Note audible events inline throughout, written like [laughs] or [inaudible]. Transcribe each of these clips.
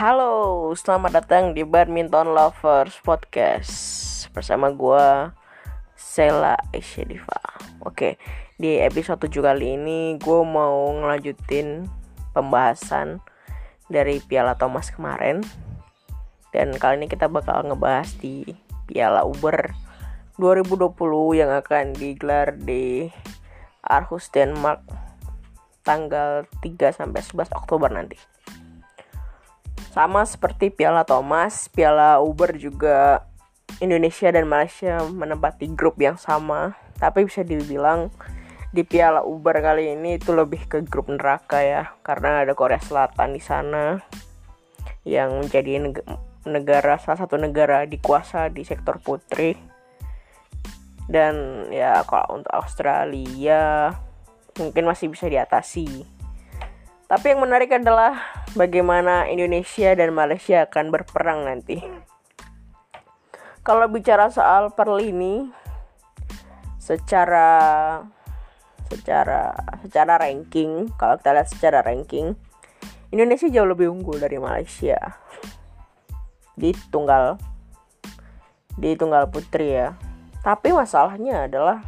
Halo, selamat datang di Badminton Lovers Podcast bersama gue Sela Isyadifa. Oke, di episode 7 kali ini gue mau ngelanjutin pembahasan dari Piala Thomas kemarin. Dan kali ini kita bakal ngebahas di Piala Uber 2020 yang akan digelar di Aarhus, Denmark tanggal 3 sampai 11 Oktober nanti. Sama seperti Piala Thomas, Piala Uber juga Indonesia dan Malaysia menempati grup yang sama, tapi bisa dibilang di Piala Uber kali ini itu lebih ke grup neraka ya, karena ada Korea Selatan di sana yang menjadi negara salah satu negara dikuasa di sektor putri. Dan ya kalau untuk Australia mungkin masih bisa diatasi. Tapi yang menarik adalah bagaimana Indonesia dan Malaysia akan berperang nanti. Kalau bicara soal perlini secara secara secara ranking, kalau kita lihat secara ranking, Indonesia jauh lebih unggul dari Malaysia di tunggal di tunggal putri ya. Tapi masalahnya adalah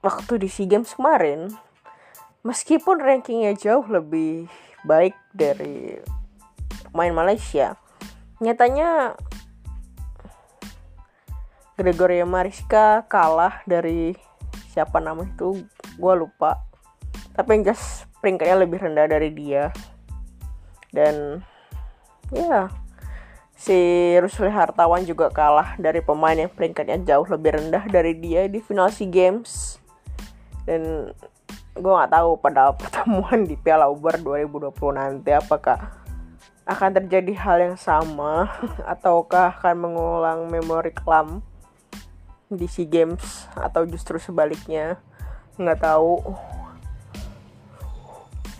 waktu di SEA Games kemarin meskipun rankingnya jauh lebih baik dari pemain Malaysia nyatanya Gregoria Mariska kalah dari siapa nama itu gue lupa. Tapi yang jelas peringkatnya lebih rendah dari dia. Dan ya si Rusli Hartawan juga kalah dari pemain yang peringkatnya jauh lebih rendah dari dia di final SEA Games. Dan gue nggak tahu pada [laughs] pertemuan di Piala Uber 2020 nanti apakah akan terjadi hal yang sama [laughs] ataukah akan mengulang memori kelam di SEA Games atau justru sebaliknya. Nggak tahu.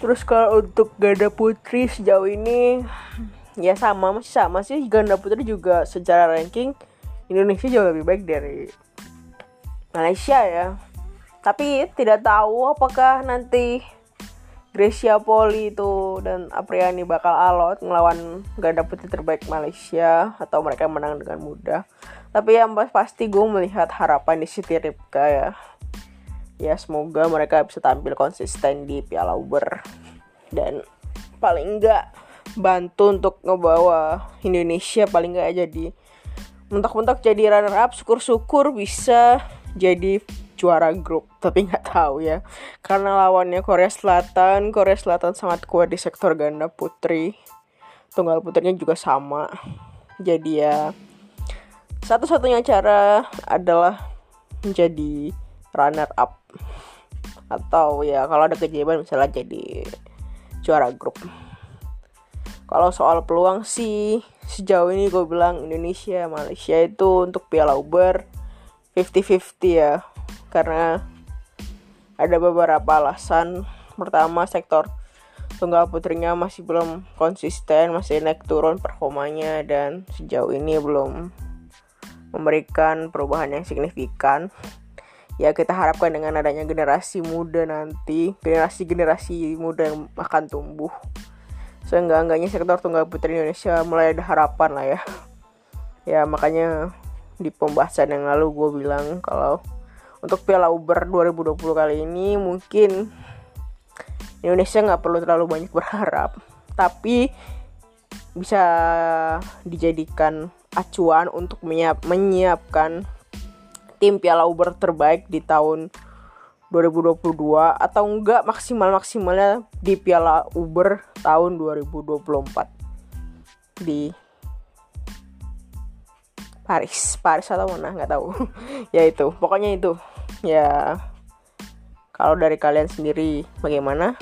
Terus kalau untuk ganda putri sejauh ini ya sama masih sama sih. Ganda putri juga secara ranking Indonesia jauh lebih baik dari Malaysia ya tapi tidak tahu apakah nanti Gracia Poli itu dan Apriani bakal alot ngelawan ganda putih terbaik Malaysia atau mereka menang dengan mudah. Tapi yang pasti gue melihat harapan di Siti Ripka ya. Ya semoga mereka bisa tampil konsisten di Piala Uber dan paling enggak bantu untuk ngebawa Indonesia paling enggak jadi mentok-mentok jadi runner up syukur-syukur bisa jadi juara grup tapi nggak tahu ya. Karena lawannya Korea Selatan Korea Selatan sangat kuat di sektor ganda putri. Tunggal putrinya juga sama. Jadi ya satu-satunya cara adalah menjadi runner up atau ya kalau ada kejadian misalnya jadi juara grup. Kalau soal peluang sih sejauh ini gue bilang Indonesia Malaysia itu untuk Piala Uber 50-50 ya karena ada beberapa alasan. Pertama sektor tunggal putrinya masih belum konsisten masih naik turun performanya dan sejauh ini belum memberikan perubahan yang signifikan. Ya kita harapkan dengan adanya generasi muda nanti generasi-generasi muda yang akan tumbuh. Seenggak-enggaknya sektor tunggal putri Indonesia mulai ada harapan lah ya. Ya makanya di pembahasan yang lalu gue bilang kalau untuk Piala Uber 2020 kali ini mungkin Indonesia nggak perlu terlalu banyak berharap. Tapi bisa dijadikan acuan untuk menyiap, menyiapkan tim Piala Uber terbaik di tahun 2022 atau enggak maksimal-maksimalnya di Piala Uber tahun 2024 di Paris. Paris atau mana? Nggak tahu. [laughs] Ya itu pokoknya itu ya kalau dari kalian sendiri bagaimana